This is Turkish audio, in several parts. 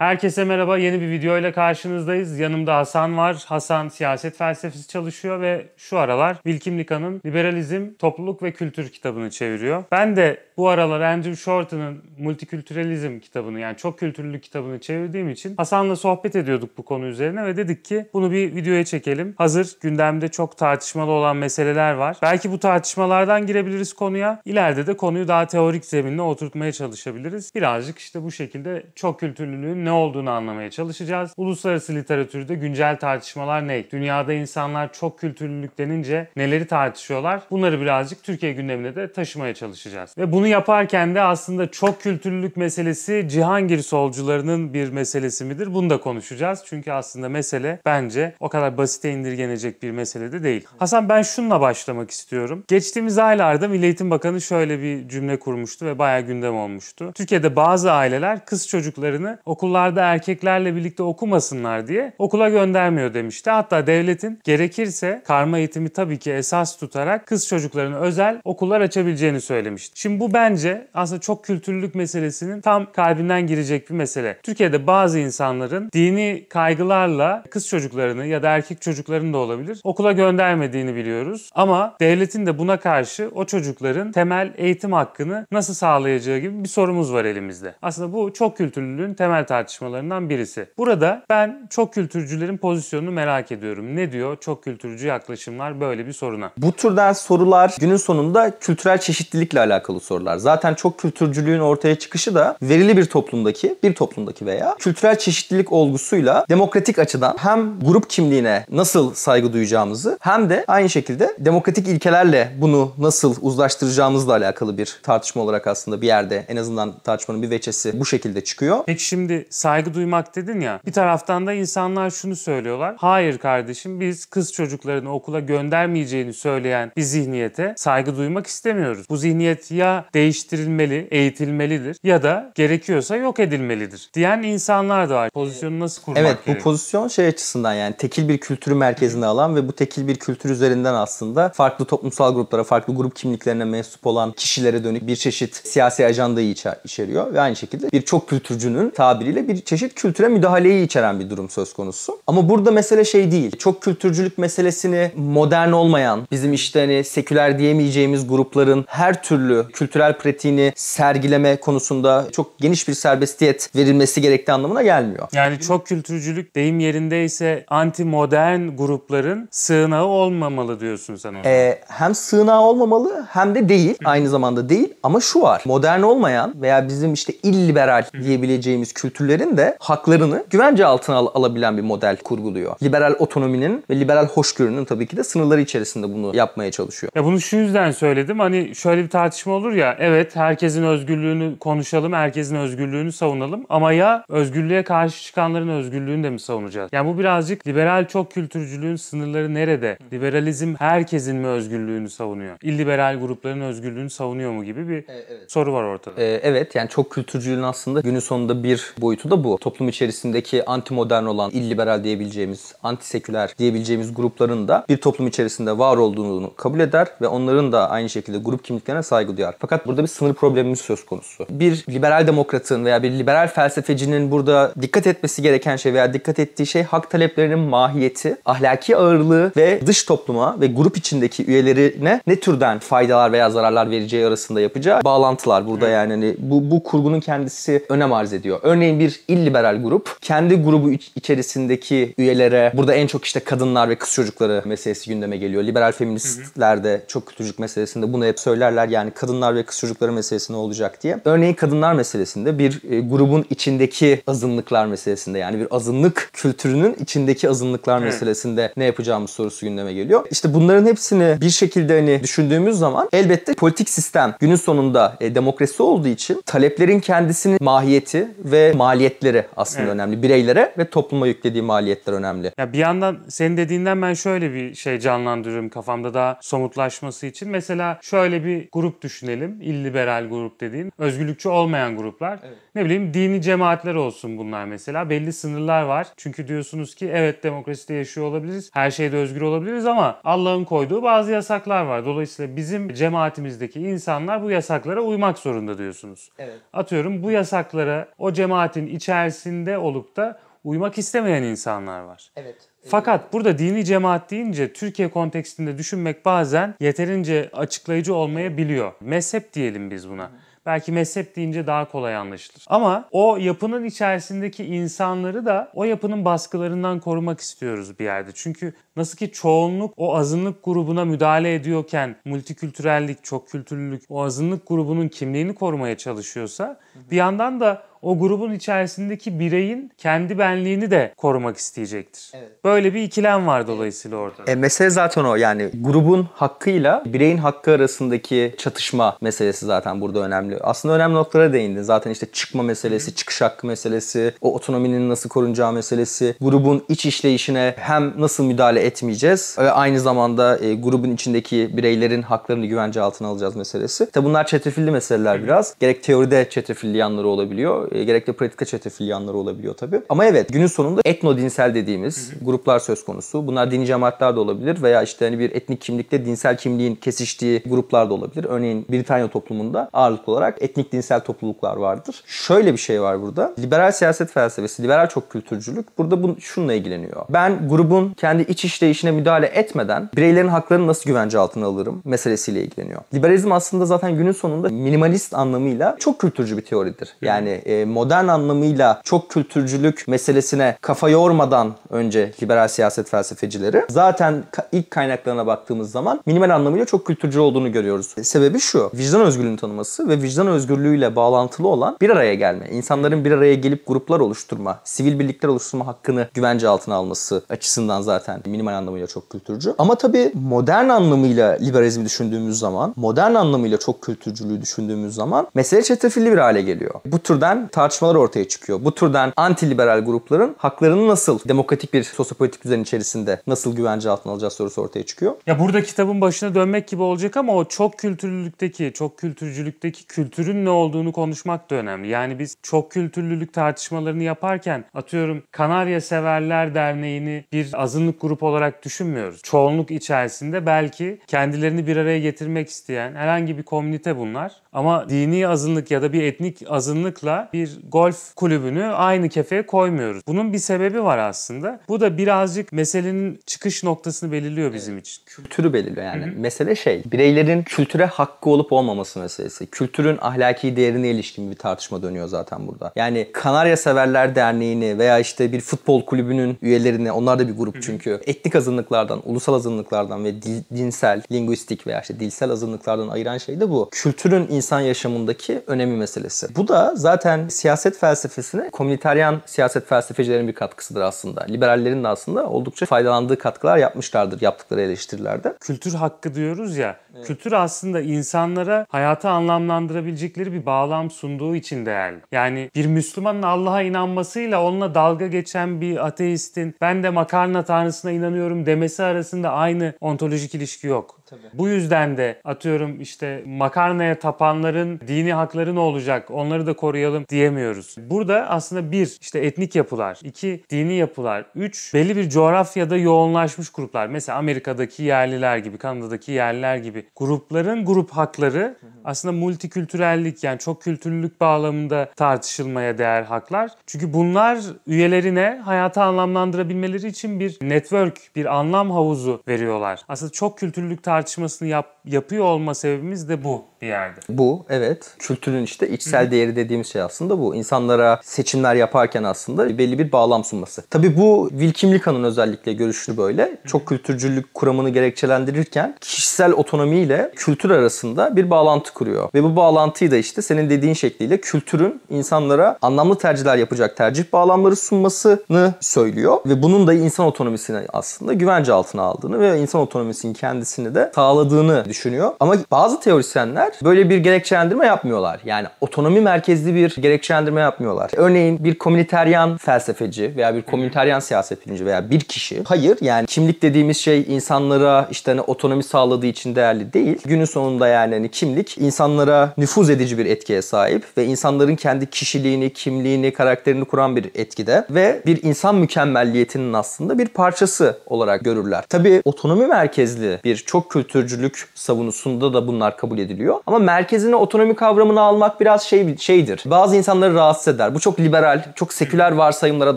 Herkese merhaba. Yeni bir video ile karşınızdayız. Yanımda Hasan var. Hasan siyaset felsefesi çalışıyor ve şu aralar Wilkim Lika'nın Liberalizm, Topluluk ve Kültür kitabını çeviriyor. Ben de bu aralar Andrew Shorten'ın Multikültüralizm kitabını yani çok kültürlülük kitabını çevirdiğim için Hasan'la sohbet ediyorduk bu konu üzerine ve dedik ki bunu bir videoya çekelim. Hazır gündemde çok tartışmalı olan meseleler var. Belki bu tartışmalardan girebiliriz konuya. İleride de konuyu daha teorik zeminle oturtmaya çalışabiliriz. Birazcık işte bu şekilde çok kültürlülüğün ne olduğunu anlamaya çalışacağız. Uluslararası literatürde güncel tartışmalar ne? Dünyada insanlar çok kültürlülük denince neleri tartışıyorlar? Bunları birazcık Türkiye gündemine de taşımaya çalışacağız. Ve bunu yaparken de aslında çok kültürlülük meselesi Cihangir solcularının bir meselesi midir? Bunu da konuşacağız. Çünkü aslında mesele bence o kadar basite indirgenecek bir mesele de değil. Hasan ben şununla başlamak istiyorum. Geçtiğimiz aylarda Milli Eğitim Bakanı şöyle bir cümle kurmuştu ve bayağı gündem olmuştu. Türkiye'de bazı aileler kız çocuklarını okullarda erkeklerle birlikte okumasınlar diye okula göndermiyor demişti. Hatta devletin gerekirse karma eğitimi tabii ki esas tutarak kız çocuklarına özel okullar açabileceğini söylemişti. Şimdi bu bence aslında çok kültürlülük meselesinin tam kalbinden girecek bir mesele. Türkiye'de bazı insanların dini kaygılarla kız çocuklarını ya da erkek çocuklarını da olabilir okula göndermediğini biliyoruz. Ama devletin de buna karşı o çocukların temel eğitim hakkını nasıl sağlayacağı gibi bir sorumuz var elimizde. Aslında bu çok kültürlülüğün temel tartışmalarından birisi. Burada ben çok kültürcülerin pozisyonunu merak ediyorum. Ne diyor çok kültürcü yaklaşımlar böyle bir soruna? Bu türden sorular günün sonunda kültürel çeşitlilikle alakalı sorular. Zaten çok kültürcülüğün ortaya çıkışı da verili bir toplumdaki, bir toplumdaki veya kültürel çeşitlilik olgusuyla demokratik açıdan hem grup kimliğine nasıl saygı duyacağımızı hem de aynı şekilde demokratik ilkelerle bunu nasıl uzlaştıracağımızla alakalı bir tartışma olarak aslında bir yerde en azından tartışmanın bir veçesi bu şekilde çıkıyor. Peki şimdi saygı duymak dedin ya. Bir taraftan da insanlar şunu söylüyorlar. Hayır kardeşim biz kız çocuklarını okula göndermeyeceğini söyleyen bir zihniyete saygı duymak istemiyoruz. Bu zihniyet ya değiştirilmeli, eğitilmelidir ya da gerekiyorsa yok edilmelidir. Diyen insanlar da var. Pozisyonu nasıl kurmak Evet bu gerekiyor? pozisyon şey açısından yani tekil bir kültürü merkezine alan ve bu tekil bir kültür üzerinden aslında farklı toplumsal gruplara, farklı grup kimliklerine mensup olan kişilere dönük bir çeşit siyasi ajandayı içer- içeriyor ve aynı şekilde bir çok kültürcünün tabiriyle bir çeşit kültüre müdahaleyi içeren bir durum söz konusu. Ama burada mesele şey değil. Çok kültürcülük meselesini modern olmayan, bizim işte hani seküler diyemeyeceğimiz grupların her türlü kültürel pratiğini sergileme konusunda çok geniş bir serbestiyet verilmesi gerektiği anlamına gelmiyor. Yani çok kültürcülük deyim yerindeyse anti modern grupların sığınağı olmamalı diyorsun sen ona. Ee, hem sığınağı olmamalı hem de değil. Aynı zamanda değil. Ama şu var. Modern olmayan veya bizim işte illiberal diyebileceğimiz kültürlerin de haklarını güvence altına al- alabilen bir model kurguluyor. Liberal otonominin ve liberal hoşgörünün tabii ki de sınırları içerisinde bunu yapmaya çalışıyor. Ya bunu şu yüzden söyledim. Hani şöyle bir tartışma olur ya. Evet herkesin özgürlüğünü konuşalım, herkesin özgürlüğünü savunalım. Ama ya özgürlüğe karşı çıkanların özgürlüğünü de mi savunacağız? Yani bu birazcık liberal çok kültürcülüğün sınırları nerede? Liberalizm herkesin mi özgürlüğünü savunuyor? İlliberal grupların özgürlüğünü savunuyor mu gibi bir soru var ortada. Ee, evet yani çok kültürcülüğün aslında günün sonunda bir boyutu da bu. Toplum içerisindeki anti-modern olan, illiberal diyebileceğimiz, anti-seküler diyebileceğimiz grupların da bir toplum içerisinde var olduğunu kabul eder ve onların da aynı şekilde grup kimliklerine saygı duyar. Fakat burada bir sınır problemimiz söz konusu. Bir liberal demokratın veya bir liberal felsefecinin burada dikkat etmesi gereken şey veya dikkat ettiği şey hak taleplerinin mahiyeti, ahlaki ağırlığı ve dış topluma ve grup içindeki üyelerine ne türden faydalar veya zararlar vereceği arasında yapacağı bağlantılar burada yani hani bu, bu kurgunun kendisi önem arz ediyor. Örneğin bir illiberal grup kendi grubu iç- içerisindeki üyelere burada en çok işte kadınlar ve kız çocukları meselesi gündeme geliyor. Liberal feministler de çok kültürcük meselesinde bunu hep söylerler. Yani kadınlar ve kız çocukları meselesi ne olacak diye. Örneğin kadınlar meselesinde bir e, grubun içindeki azınlıklar meselesinde yani bir azınlık kültürünün içindeki azınlıklar meselesinde ne yapacağımız sorusu gündeme geliyor. İşte bunların hepsini bir şekilde hani düşündüğümüz zaman elbette politik sistem günün sonunda e, demokrasi olduğu için taleplerin kendisinin mahiyeti ve maliyetleri aslında Evet. önemli. Bireylere ve topluma yüklediği maliyetler önemli. Ya bir yandan senin dediğinden ben şöyle bir şey canlandırıyorum kafamda daha somutlaşması için. Mesela şöyle bir grup düşünelim. İlliberal grup dediğin. Özgürlükçü olmayan gruplar. Ne bileyim dini cemaatler olsun bunlar mesela. Belli sınırlar var. Çünkü diyorsunuz ki evet demokraside yaşıyor olabiliriz. Her şeyde özgür olabiliriz ama Allah'ın koyduğu bazı yasaklar var. Dolayısıyla bizim cemaatimizdeki insanlar bu yasaklara uymak zorunda diyorsunuz. Evet. Atıyorum bu yasaklara o cemaatin içerisinde olup da uymak istemeyen insanlar var. Evet. Fakat burada dini cemaat deyince Türkiye kontekstinde düşünmek bazen yeterince açıklayıcı olmayabiliyor. Mezhep diyelim biz buna. Belki mezhep deyince daha kolay anlaşılır. Ama o yapının içerisindeki insanları da o yapının baskılarından korumak istiyoruz bir yerde. Çünkü nasıl ki çoğunluk o azınlık grubuna müdahale ediyorken multikültürellik, çok kültürlülük o azınlık grubunun kimliğini korumaya çalışıyorsa bir yandan da o grubun içerisindeki bireyin kendi benliğini de korumak isteyecektir. Evet. Böyle bir ikilem var dolayısıyla ortada. E, mesele zaten o yani grubun hakkıyla bireyin hakkı arasındaki çatışma meselesi zaten burada önemli. Aslında önemli noktalara değindin. Zaten işte çıkma meselesi, çıkış hakkı meselesi, o otonominin nasıl korunacağı meselesi, grubun iç işleyişine hem nasıl müdahale etmeyeceğiz ve aynı zamanda e, grubun içindeki bireylerin haklarını güvence altına alacağız meselesi. Tabi bunlar çetrefilli meseleler biraz. Gerek teoride çetrefilli yanları olabiliyor, e, gerek de pratikte çetrefilli yanları olabiliyor tabi. Ama evet günün sonunda etno dinsel dediğimiz gruplar söz konusu. Bunlar dini cemaatler de olabilir veya işte hani bir etnik kimlikte dinsel kimliğin kesiştiği gruplar da olabilir. Örneğin Britanya toplumunda ağırlıklı olarak etnik dinsel topluluklar vardır. Şöyle bir şey var burada. Liberal siyaset felsefesi, liberal çok kültürcülük burada bu, şununla ilgileniyor. Ben grubun kendi iç işleyişine müdahale etmeden bireylerin haklarını nasıl güvence altına alırım meselesiyle ilgileniyor. Liberalizm aslında zaten günün sonunda minimalist anlamıyla çok kültürcü bir teoridir. Yani e, modern anlamıyla çok kültürcülük meselesine kafa yormadan önce liberal siyaset felsefecileri zaten ilk kaynaklarına baktığımız zaman minimal anlamıyla çok kültürcü olduğunu görüyoruz. E, Sebebi şu. Vicdan özgürlüğünü tanıması ve vicdan özgürlüğüyle bağlantılı olan bir araya gelme. İnsanların bir araya gelip gruplar oluşturma, sivil birlikler oluşturma hakkını güvence altına alması açısından zaten minimal anlamıyla çok kültürcü. Ama tabii modern anlamıyla liberalizmi düşündüğümüz zaman, modern anlamıyla çok kültürcülüğü düşündüğümüz zaman mesele çetrefilli bir hale geliyor. Bu türden tartışmalar ortaya çıkıyor. Bu türden anti-liberal grupların haklarını nasıl demokratik bir sosyopolitik düzen içerisinde nasıl güvence altına alacağız sorusu ortaya çıkıyor. Ya burada kitabın başına dönmek gibi olacak ama o çok kültürlülükteki, çok kültürcülükteki kültürün ne olduğunu konuşmak da önemli. Yani biz çok kültürlülük tartışmalarını yaparken atıyorum Kanarya Severler Derneği'ni bir azınlık grup olarak düşünmüyoruz. Çoğunluk içerisinde belki kendilerini bir araya getirmek isteyen herhangi bir komünite bunlar. Ama dini azınlık ya da bir etnik azınlıkla bir golf kulübünü aynı kefeye koymuyoruz. Bunun bir sebebi var aslında. Bu da birazcık meselenin çıkış noktasını belirliyor bizim için. kültürü belirliyor yani. Mesele şey, bireylerin kültüre hakkı olup olmaması meselesi. Kültürün ahlaki değerine ilişkin bir tartışma dönüyor zaten burada. Yani Kanarya Severler Derneği'ni veya işte bir futbol kulübünün üyelerini, onlar da bir grup çünkü, etnik azınlıklardan, ulusal azınlıklardan ve dil- dinsel, linguistik veya işte dilsel azınlıklardan ayıran şey de bu. Kültürün insan yaşamındaki önemi meselesi. Bu da zaten siyaset felsefesine komüniteryan siyaset felsefecilerin bir katkısıdır aslında. Liberallerin de aslında oldukça faydalandığı katkılar yapmışlardır yaptıkları eleştirilerde. kültür hakkı diyoruz ya. Kültür aslında insanlara hayatı anlamlandırabilecekleri bir bağlam sunduğu için değerli. Yani bir Müslümanın Allah'a inanmasıyla onunla dalga geçen bir ateistin ben de makarna tanrısına inanıyorum demesi arasında aynı ontolojik ilişki yok. Bu yüzden de atıyorum işte makarnaya tapanların dini hakları ne olacak onları da koruyalım diyemiyoruz. Burada aslında bir işte etnik yapılar, iki dini yapılar, üç belli bir coğrafyada yoğunlaşmış gruplar. Mesela Amerika'daki yerliler gibi, Kanada'daki yerliler gibi grupların grup hakları aslında multikültürellik yani çok kültürlülük bağlamında tartışılmaya değer haklar. Çünkü bunlar üyelerine hayatı anlamlandırabilmeleri için bir network, bir anlam havuzu veriyorlar. Aslında çok kültürlülük tartışmasını yap, yapıyor olma sebebimiz de bu bir yerde. Bu evet kültürün işte içsel değeri dediğimiz şey aslında bu. İnsanlara seçimler yaparken aslında belli bir bağlam sunması. Tabii bu Wilkim Lika'nın özellikle görüşü böyle. Çok kültürcülük kuramını gerekçelendirirken kişisel otonomiyle kültür arasında bir bağlantı kuruyor. Ve bu bağlantıyı da işte senin dediğin şekliyle kültürün insanlara anlamlı tercihler yapacak tercih bağlamları sunmasını söylüyor. Ve bunun da insan otonomisini aslında güvence altına aldığını ve insan otonomisinin kendisini de sağladığını düşünüyor. Ama bazı teorisyenler böyle bir gerekçelendirme yapmıyorlar. Yani otonomi merkezli bir gerekçelendirme yapmıyorlar. Örneğin bir komüniteryan felsefeci veya bir komüniteryan siyaset bilimci veya bir kişi hayır yani kimlik dediğimiz şey insanlara işte hani otonomi sağladığı için değerli değil. Günün sonunda yani hani kimlik insanlara nüfuz edici bir etkiye sahip ve insanların kendi kişiliğini, kimliğini, karakterini kuran bir etkide ve bir insan mükemmelliyetinin aslında bir parçası olarak görürler. Tabii otonomi merkezli bir çok kültürcülük savunusunda da bunlar kabul ediliyor. Ama merkezine otonomi kavramını almak biraz şey şeydir. Bazı insanları rahatsız eder. Bu çok liberal, çok seküler varsayımlara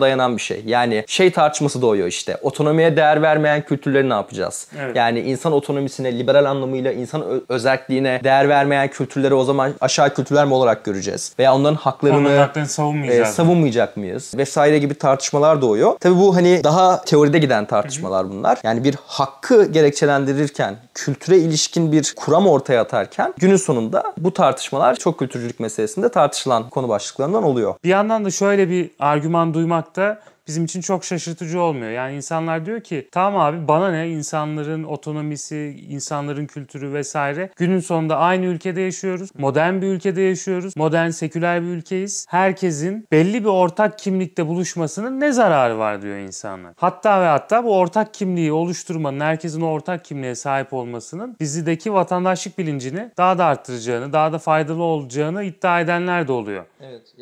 dayanan bir şey. Yani şey tartışması doğuyor işte. Otonomiye değer vermeyen kültürleri ne yapacağız? Evet. Yani insan otonomisine, liberal anlamıyla insan özelliğine değer vermeyen kültürleri o zaman aşağı kültürler mi olarak göreceğiz? Veya onların haklarını Onların haklarını e, savunmayacağız. savunmayacak mıyız? Vesaire gibi tartışmalar doğuyor. Tabii bu hani daha teoride giden tartışmalar bunlar. Yani bir hakkı gerekçelendirirken, kültüre ilişkin bir kuram ortaya atarken günün sonunda bu tartışmalar çok kültürcülük meselesinde tartışılan konu başlıklarından oluyor. Bir yandan da şöyle bir argüman duymak da bizim için çok şaşırtıcı olmuyor. Yani insanlar diyor ki tamam abi bana ne insanların otonomisi, insanların kültürü vesaire. Günün sonunda aynı ülkede yaşıyoruz. Modern bir ülkede yaşıyoruz. Modern seküler bir ülkeyiz. Herkesin belli bir ortak kimlikte buluşmasının ne zararı var diyor insanlar. Hatta ve hatta bu ortak kimliği oluşturmanın, herkesin ortak kimliğe sahip olmasının bizideki vatandaşlık bilincini daha da arttıracağını, daha da faydalı olacağını iddia edenler de oluyor.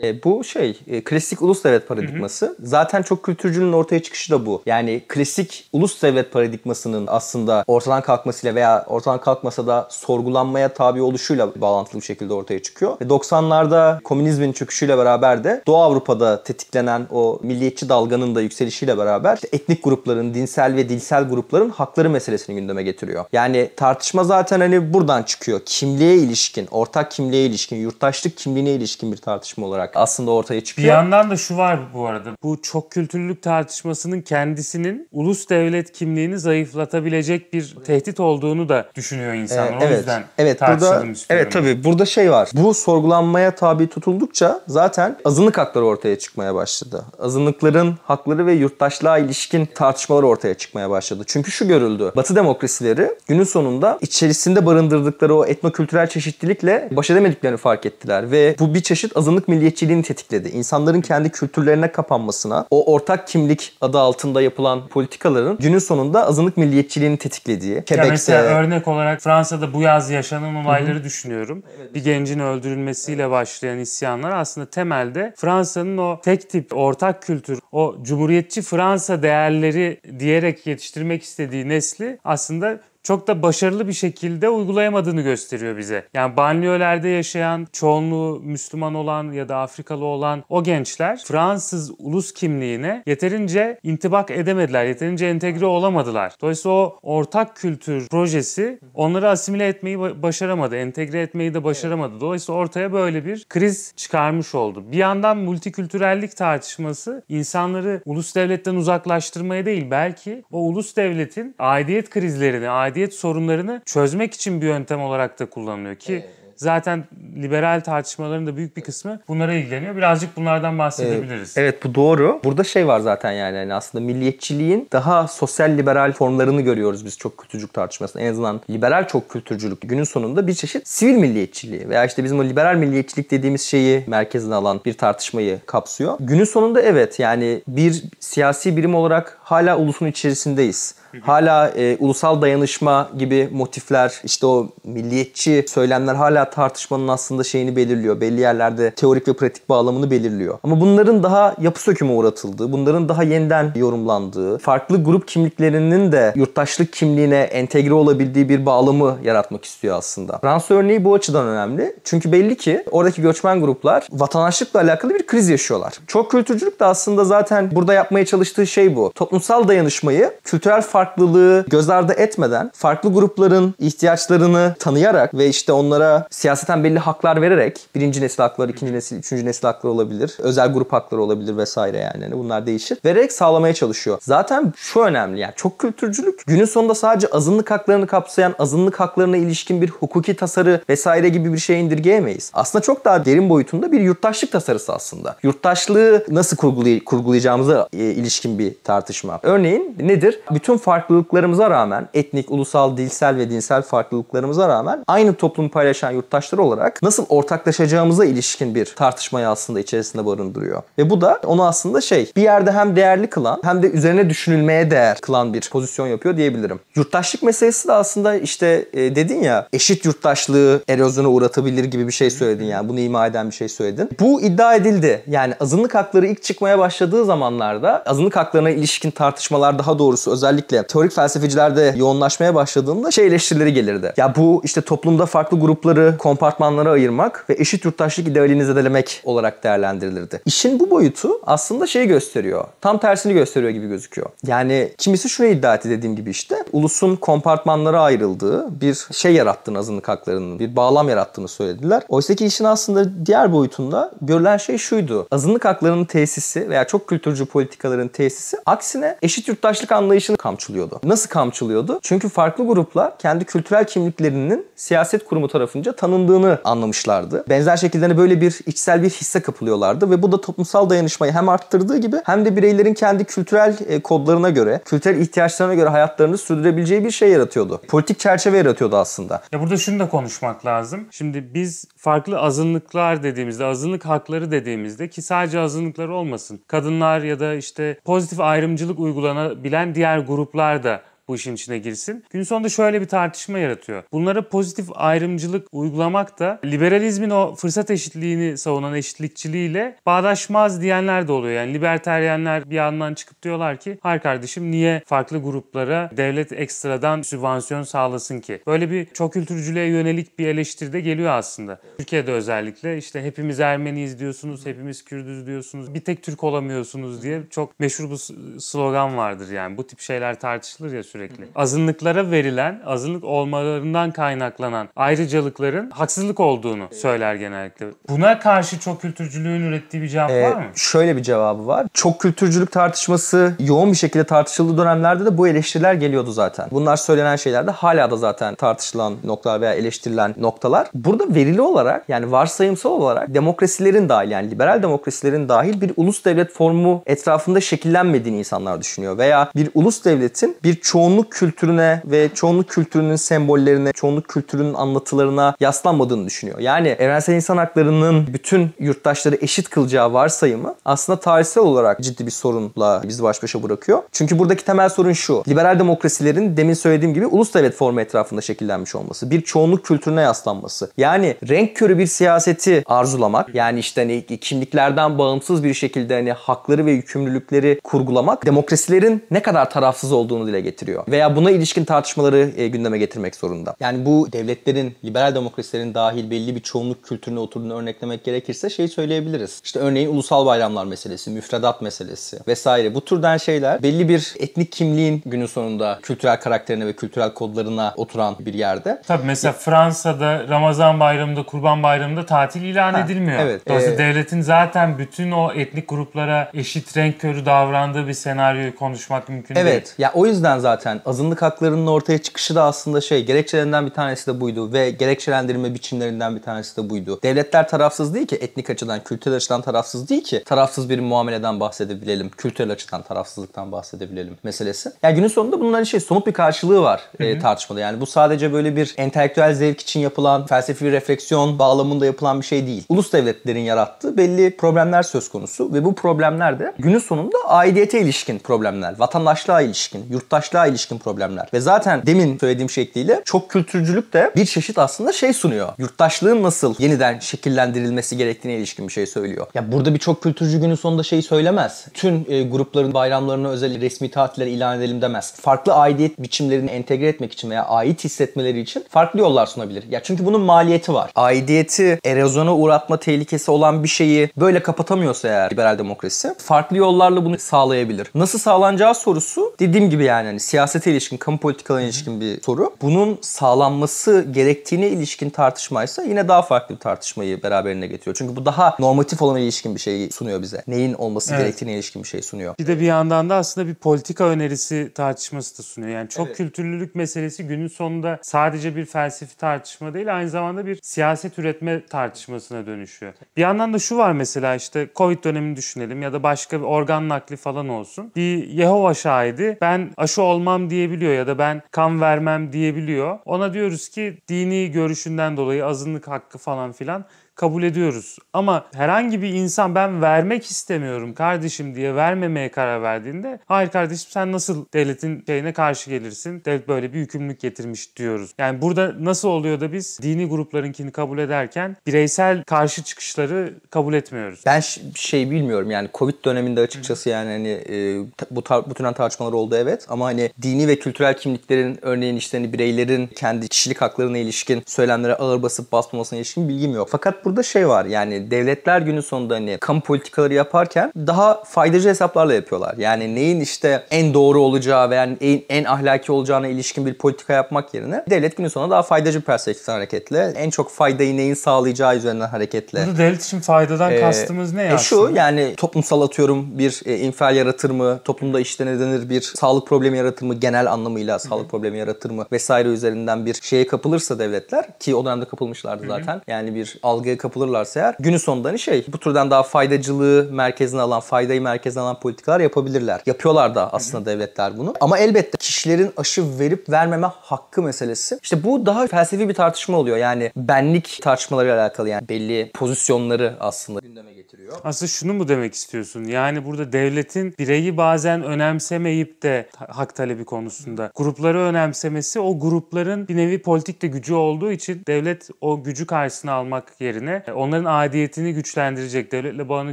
E, bu şey e, klasik ulus devlet paradigması. Zaten çok kültürcünün ortaya çıkışı da bu. Yani klasik ulus devlet paradigmasının aslında ortadan kalkmasıyla veya ortadan kalkmasa da sorgulanmaya tabi oluşuyla bağlantılı bir şekilde ortaya çıkıyor. Ve 90'larda komünizmin çöküşüyle beraber de Doğu Avrupa'da tetiklenen o milliyetçi dalganın da yükselişiyle beraber işte etnik grupların, dinsel ve dilsel grupların hakları meselesini gündeme getiriyor. Yani tartışma zaten hani buradan çıkıyor. Kimliğe ilişkin, ortak kimliğe ilişkin, yurttaşlık kimliğine ilişkin bir tartışma olarak aslında ortaya Bir çıkıyor. yandan da şu var bu arada. Bu çok kültürlülük tartışmasının kendisinin ulus devlet kimliğini zayıflatabilecek bir tehdit olduğunu da düşünüyor insanlar. o evet. yüzden evet burada istiyorum. evet tabii burada şey var. Bu sorgulanmaya tabi tutuldukça zaten azınlık hakları ortaya çıkmaya başladı. Azınlıkların hakları ve yurttaşlığa ilişkin tartışmalar ortaya çıkmaya başladı. Çünkü şu görüldü. Batı demokrasileri günün sonunda içerisinde barındırdıkları o etnokültürel çeşitlilikle baş edemediklerini fark ettiler ve bu bir çeşit azınlık milliyetçiliğini tetikledi. İnsanların kendi kültürlerine kapanmasına, o ortak kimlik adı altında yapılan politikaların günün sonunda azınlık milliyetçiliğini tetiklediği, Ya Quebec'te mesela örnek olarak Fransa'da bu yaz yaşanan olayları düşünüyorum. Bir gencin öldürülmesiyle başlayan isyanlar aslında temelde Fransa'nın o tek tip ortak kültür, o cumhuriyetçi Fransa değerleri diyerek yetiştirmek istediği nesli aslında çok da başarılı bir şekilde uygulayamadığını gösteriyor bize. Yani banliyölerde yaşayan, çoğunluğu Müslüman olan ya da Afrikalı olan o gençler Fransız ulus kimliğine yeterince intibak edemediler, yeterince entegre olamadılar. Dolayısıyla o ortak kültür projesi onları asimile etmeyi ba- başaramadı, entegre etmeyi de başaramadı. Dolayısıyla ortaya böyle bir kriz çıkarmış oldu. Bir yandan multikültürellik tartışması insanları ulus devletten uzaklaştırmaya değil belki o ulus devletin aidiyet krizlerini, aidiyet sorunlarını çözmek için bir yöntem olarak da kullanılıyor ki zaten liberal tartışmaların da büyük bir kısmı bunlara ilgileniyor. Birazcık bunlardan bahsedebiliriz. Evet bu doğru. Burada şey var zaten yani hani aslında milliyetçiliğin daha sosyal liberal formlarını görüyoruz biz çok kültürcülük tartışmasında. En azından liberal çok kültürcülük günün sonunda bir çeşit sivil milliyetçiliği veya işte bizim o liberal milliyetçilik dediğimiz şeyi merkezine alan bir tartışmayı kapsıyor. Günün sonunda evet yani bir siyasi birim olarak hala ulusun içerisindeyiz. Hala e, ulusal dayanışma gibi motifler, işte o milliyetçi söylemler hala tartışmanın aslında şeyini belirliyor. Belli yerlerde teorik ve pratik bağlamını belirliyor. Ama bunların daha yapı söküme uğratıldığı, bunların daha yeniden yorumlandığı, farklı grup kimliklerinin de yurttaşlık kimliğine entegre olabildiği bir bağlamı yaratmak istiyor aslında. Fransa örneği bu açıdan önemli. Çünkü belli ki oradaki göçmen gruplar vatandaşlıkla alakalı bir kriz yaşıyorlar. Çok kültürcülük de aslında zaten burada yapmaya çalıştığı şey bu. Toplumsal dayanışmayı, kültürel farklılığı göz ardı etmeden farklı grupların ihtiyaçlarını tanıyarak ve işte onlara siyaseten belli haklar vererek birinci nesil hakları, ikinci nesil, üçüncü nesil hakları olabilir. Özel grup hakları olabilir vesaire yani. Yani bunlar değişir. Vererek sağlamaya çalışıyor. Zaten şu önemli yani çok kültürcülük günün sonunda sadece azınlık haklarını kapsayan azınlık haklarına ilişkin bir hukuki tasarı vesaire gibi bir şey indirgeyemeyiz. Aslında çok daha derin boyutunda bir yurttaşlık tasarısı aslında. Yurttaşlığı nasıl kurgulay- kurgulayacağımıza e, ilişkin bir tartışma. Örneğin nedir? Bütün farklılıklarımıza rağmen etnik, ulusal, dilsel ve dinsel farklılıklarımıza rağmen aynı toplumu paylaşan yurttaşlar olarak nasıl ortaklaşacağımıza ilişkin bir tartışmayı aslında içerisinde barındırıyor. Ve bu da onu aslında şey bir yerde hem değerli kılan hem de üzerine düşünülmeye değer kılan bir pozisyon yapıyor diyebilirim. Yurttaşlık meselesi de aslında işte e, dedin ya eşit yurttaşlığı erozyona uğratabilir gibi bir şey söyledin yani bunu ima eden bir şey söyledin. Bu iddia edildi. Yani azınlık hakları ilk çıkmaya başladığı zamanlarda azınlık haklarına ilişkin tartışmalar daha doğrusu özellikle özellikle teorik felsefecilerde yoğunlaşmaya başladığında şey eleştirileri gelirdi. Ya bu işte toplumda farklı grupları kompartmanlara ayırmak ve eşit yurttaşlık idealini zedelemek olarak değerlendirilirdi. İşin bu boyutu aslında şeyi gösteriyor. Tam tersini gösteriyor gibi gözüküyor. Yani kimisi şunu iddia etti dediğim gibi işte ulusun kompartmanlara ayrıldığı bir şey yarattığını azınlık haklarının bir bağlam yarattığını söylediler. Oysa ki işin aslında diğer boyutunda görülen şey şuydu. Azınlık haklarının tesisi veya çok kültürcü politikaların tesisi aksine eşit yurttaşlık anlayışını kamçılıyordu. Nasıl kamçılıyordu? Çünkü farklı gruplar kendi kültürel kimliklerinin siyaset kurumu tarafınca tanındığını anlamışlardı. Benzer şekilde hani böyle bir içsel bir hisse kapılıyorlardı ve bu da toplumsal dayanışmayı hem arttırdığı gibi hem de bireylerin kendi kültürel e, kodlarına göre, kültürel ihtiyaçlarına göre hayatlarını sürdürebileceği bir şey yaratıyordu. Politik çerçeve yaratıyordu aslında. Ya burada şunu da konuşmak lazım. Şimdi biz farklı azınlıklar dediğimizde, azınlık hakları dediğimizde ki sadece azınlıklar olmasın. Kadınlar ya da işte pozitif ayrımcılık uygulanabilen diğer gruplar da bu işin içine girsin. Gün sonunda şöyle bir tartışma yaratıyor. Bunlara pozitif ayrımcılık uygulamak da liberalizmin o fırsat eşitliğini savunan eşitlikçiliğiyle bağdaşmaz diyenler de oluyor. Yani liberteryenler bir yandan çıkıp diyorlar ki hayır kardeşim niye farklı gruplara devlet ekstradan sübvansiyon sağlasın ki? Böyle bir çok kültürcülüğe yönelik bir eleştiri de geliyor aslında. Türkiye'de özellikle işte hepimiz Ermeniyiz diyorsunuz, hepimiz Kürdüz diyorsunuz, bir tek Türk olamıyorsunuz diye çok meşhur bir slogan vardır yani. Bu tip şeyler tartışılır ya sürekli. Azınlıklara verilen, azınlık olmalarından kaynaklanan ayrıcalıkların haksızlık olduğunu söyler genellikle. Buna karşı çok kültürcülüğün ürettiği bir cevap Ee, var mı? şöyle bir cevabı var. Çok kültürcülük tartışması yoğun bir şekilde tartışıldığı dönemlerde de bu eleştiriler geliyordu zaten. Bunlar söylenen şeylerde hala da zaten tartışılan noktalar veya eleştirilen noktalar. Burada verili olarak yani varsayımsal olarak demokrasilerin dahil yani liberal demokrasilerin dahil bir ulus devlet formu etrafında şekillenmediğini insanlar düşünüyor. Veya bir ulus devletin bir çoğunluk kültürüne ve çoğunluk kültürünün sembollerine, çoğunluk kültürünün anlatılarına yaslanmadığını düşünüyor. Yani evrensel insan haklarının bütün yurttaşları eşit kılacağı varsayımı aslında tarihsel olarak ciddi bir sorunla bizi baş başa bırakıyor. Çünkü buradaki temel sorun şu. Liberal demokrasilerin demin söylediğim gibi ulus devlet formu etrafında şekillenmiş olması. Bir çoğunluk kültürüne yaslanması. Yani renk körü bir siyaseti arzulamak. Yani işte hani kimliklerden bağımsız bir şekilde hani hakları ve yükümlülükleri kurgulamak demokrasilerin ne kadar tarafsız olduğunu dile getiriyor. Veya buna ilişkin tartışmaları e, gündeme getirmek zorunda. Yani bu devletlerin, liberal demokrasilerin dahil belli bir çoğunluk kültürüne oturduğunu örneklemek gerekirse şey söyleyebiliriz. İşte örneğin ulusal bayramlar meselesi, müfredat meselesi vesaire. Bu türden şeyler belli bir etnik kimliğin günün sonunda kültürel karakterine ve kültürel kodlarına oturan bir yerde. Tabii mesela Fransa'da Ramazan bayramında, Kurban bayramında tatil ilan edilmiyor. evet. Dolayısıyla Ee, devletin zaten bütün o etnik gruplara eşit renk körü davrandığı bir senaryoyu konuşmak mümkün değil. Evet. Ya o yüzden zaten azınlık haklarının ortaya çıkışı da aslında şey gerekçelerinden bir tanesi de buydu ve gerekçelendirme biçimlerinden bir tanesi de buydu. Devletler tarafsız değil ki etnik açıdan, kültürel açıdan tarafsız değil ki tarafsız bir muameleden bahsedebilelim. Kültürel açıdan tarafsızlıktan bahsedebilelim meselesi. Yani günün sonunda bunların şey somut bir karşılığı var e, tartışmada. Yani bu sadece böyle bir entelektüel zevk için yapılan felsefi refleksiyon bağlamında yapılan bir şey değil. Ulus devletlerin yarattığı belli problemler söz konusu ve bu problemler de günün sonunda aidiyete ilişkin problemler, vatandaşlığa ilişkin, yurttaşlığa ilişkin problemler. Ve zaten demin söylediğim şekliyle çok kültürcülük de bir çeşit aslında şey sunuyor. Yurttaşlığın nasıl yeniden şekillendirilmesi gerektiğine ilişkin bir şey söylüyor. Ya burada bir çok kültürcü günün sonunda şeyi söylemez. Tüm e, grupların bayramlarına özel resmi tatiller ilan edelim demez. Farklı aidiyet biçimlerini entegre etmek için veya ait hissetmeleri için farklı yollar sunabilir. Ya çünkü bunun maliyeti var. Aidiyeti erozyona uğratma tehlikesi olan bir şeyi böyle kapatamıyorsa eğer liberal demokrasi farklı yollarla bunu sağlayabilir. Nasıl sağlanacağı sorusu dediğim gibi yani hani siyasete ilişkin, kamu politikalarına ilişkin bir soru. Bunun sağlanması gerektiğine ilişkin tartışmaysa yine daha farklı bir tartışmayı beraberine getiriyor. Çünkü bu daha normatif olan ilişkin bir şey sunuyor bize. Neyin olması Evet. gerektiğine ilişkin bir şey sunuyor. Bir de bir yandan da aslında bir politika önerisi tartışması da sunuyor. Yani çok Evet. kültürlülük meselesi günün sonunda sadece bir felsefi tartışma değil aynı zamanda bir siyaset üretme tartışmasına dönüşüyor. Bir yandan da şu var mesela işte Covid dönemini düşünelim ya da başka bir organ nakli falan olsun. Bir Yehova şahidi ben aşı olmam diyebiliyor ya da ben kan vermem diyebiliyor. Ona diyoruz ki dini görüşünden dolayı azınlık hakkı falan filan kabul ediyoruz. Ama herhangi bir insan ben vermek istemiyorum kardeşim diye vermemeye karar verdiğinde hayır kardeşim sen nasıl devletin şeyine karşı gelirsin? Devlet böyle bir yükümlülük getirmiş diyoruz. Yani burada nasıl oluyor da biz dini gruplarınkini kabul ederken bireysel karşı çıkışları kabul etmiyoruz. Ben şey bilmiyorum yani Covid döneminde açıkçası yani hani e, bu tar- bu tür tartışmalar oldu evet ama hani dini ve kültürel kimliklerin örneğin işte hani bireylerin kendi kişilik haklarına ilişkin söylemlere ağır basıp basmamasına ilişkin bilgim yok. Fakat burada şey var yani devletler günün sonunda hani kamu politikaları yaparken daha faydacı hesaplarla yapıyorlar. Yani neyin işte en doğru olacağı veya en, en ahlaki olacağına ilişkin bir politika yapmak yerine devlet günün sonunda daha faydacı bir perspektiften hareketle en çok faydayı neyin sağlayacağı üzerinden hareketle Burada devlet için faydadan kastımız ne e, şu yani toplumsal atıyorum bir e, infial yaratır mı? Toplumda işte ne denir bir sağlık problemi yaratır mı? Genel anlamıyla sağlık problemi yaratır mı? Vesaire üzerinden bir şeye kapılırsa devletler ki o dönemde kapılmışlardı zaten. Yani bir algıya kapılırlarsa eğer günün sonunda hani şey bu türden daha faydacılığı merkezine alan, faydayı merkezine alan politikalar yapabilirler. Yapıyorlar da aslında devletler bunu. Ama elbette kişilerin aşı verip vermeme hakkı meselesi. İşte bu daha felsefi bir tartışma oluyor. Yani benlik tartışmalarıyla alakalı yani belli pozisyonları aslında gündeme getiriyor. Aslında şunu mu demek istiyorsun? Yani burada devletin bireyi bazen önemsemeyip de ha- hak talebi konusunda grupları önemsemesi o grupların bir nevi politik de gücü olduğu için devlet o gücü karşısına almak yerine e, onların adiyetini güçlendirecek, devletle bağını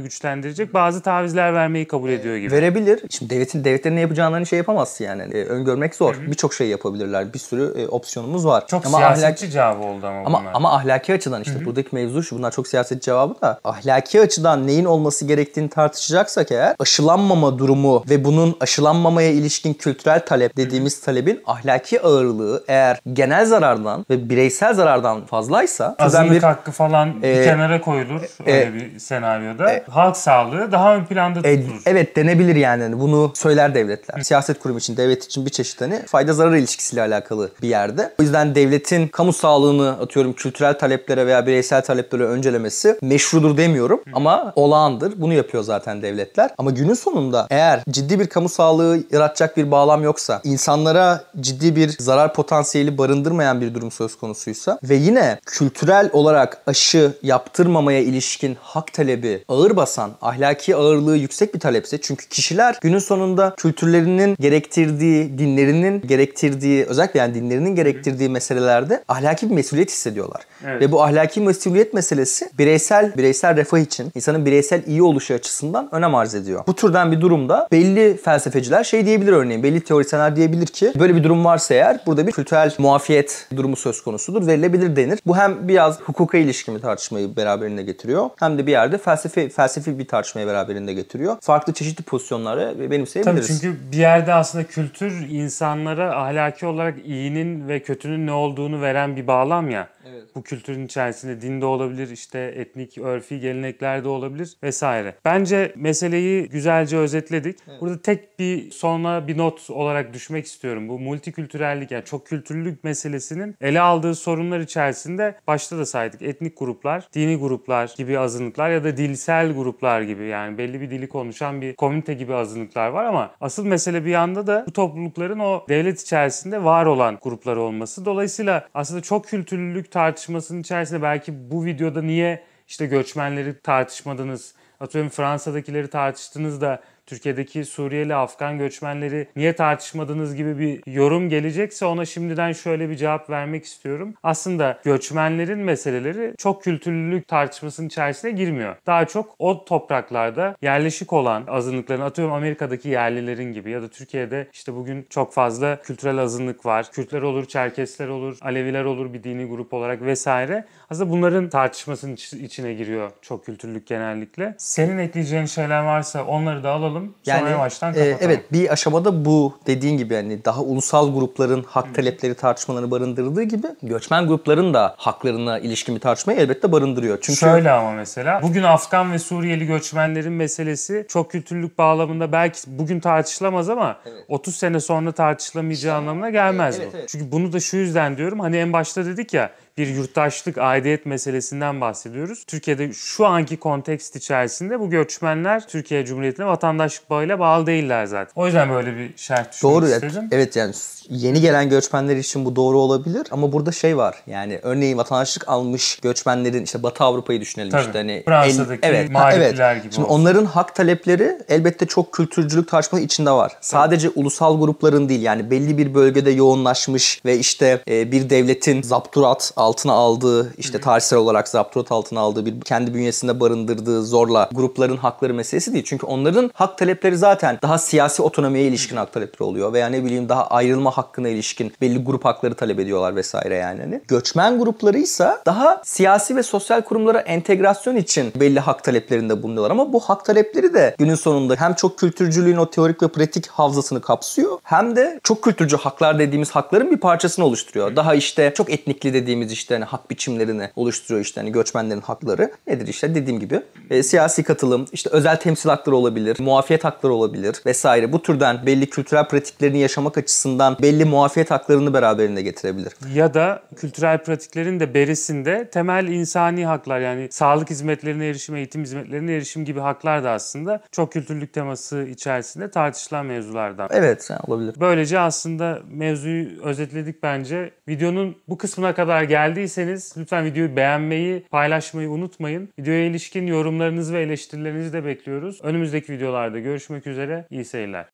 güçlendirecek bazı tavizler vermeyi kabul ediyor gibi. Verebilir. Şimdi devletin devletlerin ne yapacağını hani şey yapamazsın yani. E, öngörmek zor. Birçok şey yapabilirler. Bir sürü e, opsiyonumuz var. Çok ama siyasetçi ahlak- cevabı oldu ama, ama bunlar. ama ahlaki açıdan işte buradaki mevzu şu. Bunlar çok siyaset cevabı da. Ahlaki açıdan neyin olması gerektiğini tartışacaksak eğer aşılanmama durumu ve bunun aşılanmamaya ilişkin kültürel talep dediğimiz talebin ahlaki ağırlığı eğer genel zarardan ve bireysel zarardan fazlaysa Azınlık bir hakkı falan bir e, kenara koyulur öyle bir senaryoda. Halk sağlığı daha ön planda E, tutulur. evet denebilir yani. Hani Bunu söyler devletler. Siyaset kurumu için, devlet için bir çeşit hani fayda zarar ilişkisiyle alakalı bir yerde. O yüzden devletin kamu sağlığını atıyorum kültürel taleplere veya bireysel taleplere öncelemesi meşrudur demiyorum ama olağandır. Bunu yapıyor zaten devletler. Ama günün sonunda eğer ciddi bir kamu sağlığı yaratacak bir bağlam yoksa, insanlara ciddi bir zarar potansiyeli barındırmayan bir durum söz konusuysa ve yine kültürel olarak aşı yaptırmamaya ilişkin hak talebi ağır basan, ahlaki ağırlığı yüksek bir talepse çünkü kişiler günün sonunda kültürlerinin gerektirdiği, dinlerinin gerektirdiği, özellikle yani dinlerinin gerektirdiği meselelerde ahlaki bir mesuliyet hissediyorlar. Evet. Ve bu ahlaki mesuliyet meselesi bireysel bireysel refah için, insanın bireysel iyi oluşu açısından önem arz ediyor. Bu türden bir durumda belli felsefeciler şey diyebilir örneğin, belli teorisyenler diyebilir ki böyle bir durum varsa eğer burada bir kültürel muafiyet durumu söz konusudur, verilebilir denir. Bu hem biraz hukuka ilişkin bir tartışmayı beraberinde getiriyor hem de bir yerde felsefi felsefi bir tartışmayı beraberinde getiriyor. Farklı çeşitli pozisyonları Tabii benimseyebiliriz. çünkü bir yerde aslında kültür insanlara ahlaki olarak iyinin ve kötünün ne olduğunu veren bir bağlam ya. Evet. Bu kültürün içerisinde din de olabilir, işte etnik, örfi gelenekler de olabilir vesaire. Bence meseleyi güzelce özetledik. Burada tek bir sonra bir not olarak düşmek istiyorum. Bu multikültürellik yani çok kültürlülük meselesinin ele aldığı sorunlar içerisinde başta da saydık. Etnik gruplar, dini gruplar gibi azınlıklar ya da dilsel gruplar gibi yani belli bir dili konuşan bir komünite gibi azınlıklar var ama asıl mesele bir yanda da bu toplulukların o devlet içerisinde var olan gruplar olması. Dolayısıyla aslında çok kültürlülük tartışmasının içerisinde belki bu videoda niye işte göçmenleri tartışmadınız, atıyorum Fransa'dakileri tartıştınız da Türkiye'deki Suriyeli, Afgan göçmenleri niye tartışmadınız gibi bir yorum gelecekse ona şimdiden şöyle bir cevap vermek istiyorum. Aslında göçmenlerin meseleleri çok kültürlülük tartışmasının içerisine girmiyor. Daha çok o topraklarda yerleşik olan azınlıkların atıyorum Amerika'daki yerlilerin gibi ya da Türkiye'de işte bugün çok fazla kültürel azınlık var. Kürtler olur, Çerkesler olur, Aleviler olur bir dini grup olarak vesaire. Aslında bunların tartışmasının iç- içine giriyor çok kültürlülük genellikle. Senin ekleyeceğin şeyler varsa onları da alalım. Sonra yavaştan e, kapatalım. evet bir aşamada bu dediğin gibi yani daha ulusal grupların hak talepleri tartışmalarını barındırdığı gibi göçmen grupların da haklarına ilişkin bir tartışmayı elbette barındırıyor. Çünkü Şöyle ama mesela bugün Afgan ve Suriyeli göçmenlerin meselesi çok kültürlük bağlamında belki bugün tartışılamaz ama 30 sene sonra tartışılamayacağı anlamına gelmez Evet, bu. evet. Çünkü bunu da şu yüzden diyorum hani en başta dedik ya bir yurttaşlık, aidiyet meselesinden bahsediyoruz. Türkiye'de şu anki kontekst içerisinde bu göçmenler Türkiye Cumhuriyeti'ne vatandaşlık bağıyla bağlı değiller zaten. O yüzden böyle bir şart Doğru. evet. istedim. Evet yani yeni gelen göçmenler için bu doğru olabilir ama burada şey var. Yani örneğin vatandaşlık almış göçmenlerin işte Batı Avrupa'yı düşünelim Tabii. işte hani Fransa'daki ha, evet. mağripler gibi Şimdi olsun. onların hak talepleri elbette çok kültürcülük tartışması içinde var. Sadece ulusal grupların değil yani belli bir bölgede yoğunlaşmış ve işte e, bir devletin zapturat altına aldığı işte tarihsel olarak zapturat altına aldığı bir kendi bünyesinde barındırdığı zorla grupların hakları meselesi değil. Çünkü onların hak talepleri zaten daha siyasi otonomiye ilişkin hak talepleri oluyor veya ne bileyim daha ayrılma hakkına ilişkin belli grup hakları talep ediyorlar vesaire yani. Hani göçmen gruplarıysa daha siyasi ve sosyal kurumlara entegrasyon için belli hak taleplerinde bulunuyorlar ama bu hak talepleri de günün sonunda hem çok kültürcülüğün o teorik ve pratik havzasını kapsıyor hem de çok kültürcü haklar dediğimiz hakların bir parçasını oluşturuyor. Daha işte çok etnikli dediğimiz işte hani hak biçimlerini oluşturuyor işte hani göçmenlerin hakları. Nedir işte dediğim gibi e, siyasi katılım, işte özel temsil hakları olabilir, muafiyet hakları olabilir vesaire. Bu türden belli kültürel pratiklerini yaşamak açısından belli muafiyet haklarını beraberinde getirebilir. Ya da kültürel pratiklerin de berisinde temel insani haklar yani sağlık hizmetlerine erişim, eğitim hizmetlerine erişim gibi haklar da aslında çok kültürlük teması içerisinde tartışılan mevzulardan. Evet yani olabilir. Böylece aslında mevzuyu özetledik bence. Videonun bu kısmına kadar geldiyseniz lütfen videoyu beğenmeyi, paylaşmayı unutmayın. Videoya ilişkin yorumlarınızı ve eleştirilerinizi de bekliyoruz. Önümüzdeki videolarda görüşmek üzere. İyi seyirler.